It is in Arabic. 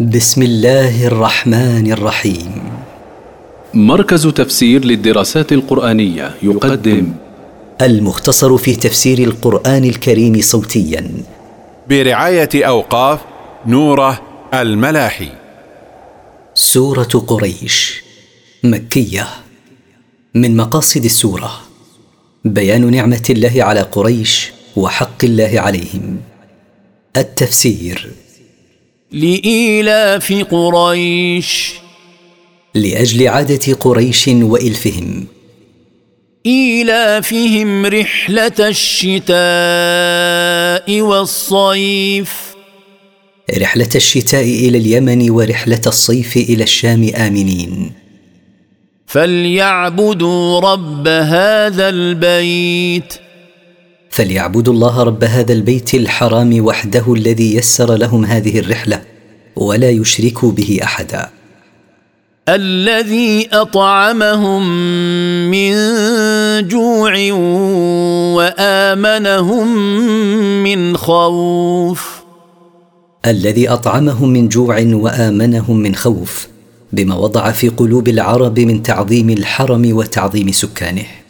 بسم الله الرحمن الرحيم. مركز تفسير للدراسات القرآنية يقدم. المختصر في تفسير القرآن الكريم صوتيا. برعاية أوقاف نوره الملاحي. سورة قريش. مكية. من مقاصد السورة. بيان نعمة الله على قريش وحق الله عليهم. التفسير. لإيلاف قريش. لأجل عادة قريش وإلفهم. إيلافهم رحلة الشتاء والصيف. رحلة الشتاء إلى اليمن ورحلة الصيف إلى الشام آمنين. فليعبدوا رب هذا البيت. فليعبدوا الله رب هذا البيت الحرام وحده الذي يسر لهم هذه الرحلة ولا يشركوا به أحدا. الذي أطعمهم من جوع وآمنهم من خوف. الذي أطعمهم من جوع وآمنهم من خوف بما وضع في قلوب العرب من تعظيم الحرم وتعظيم سكانه.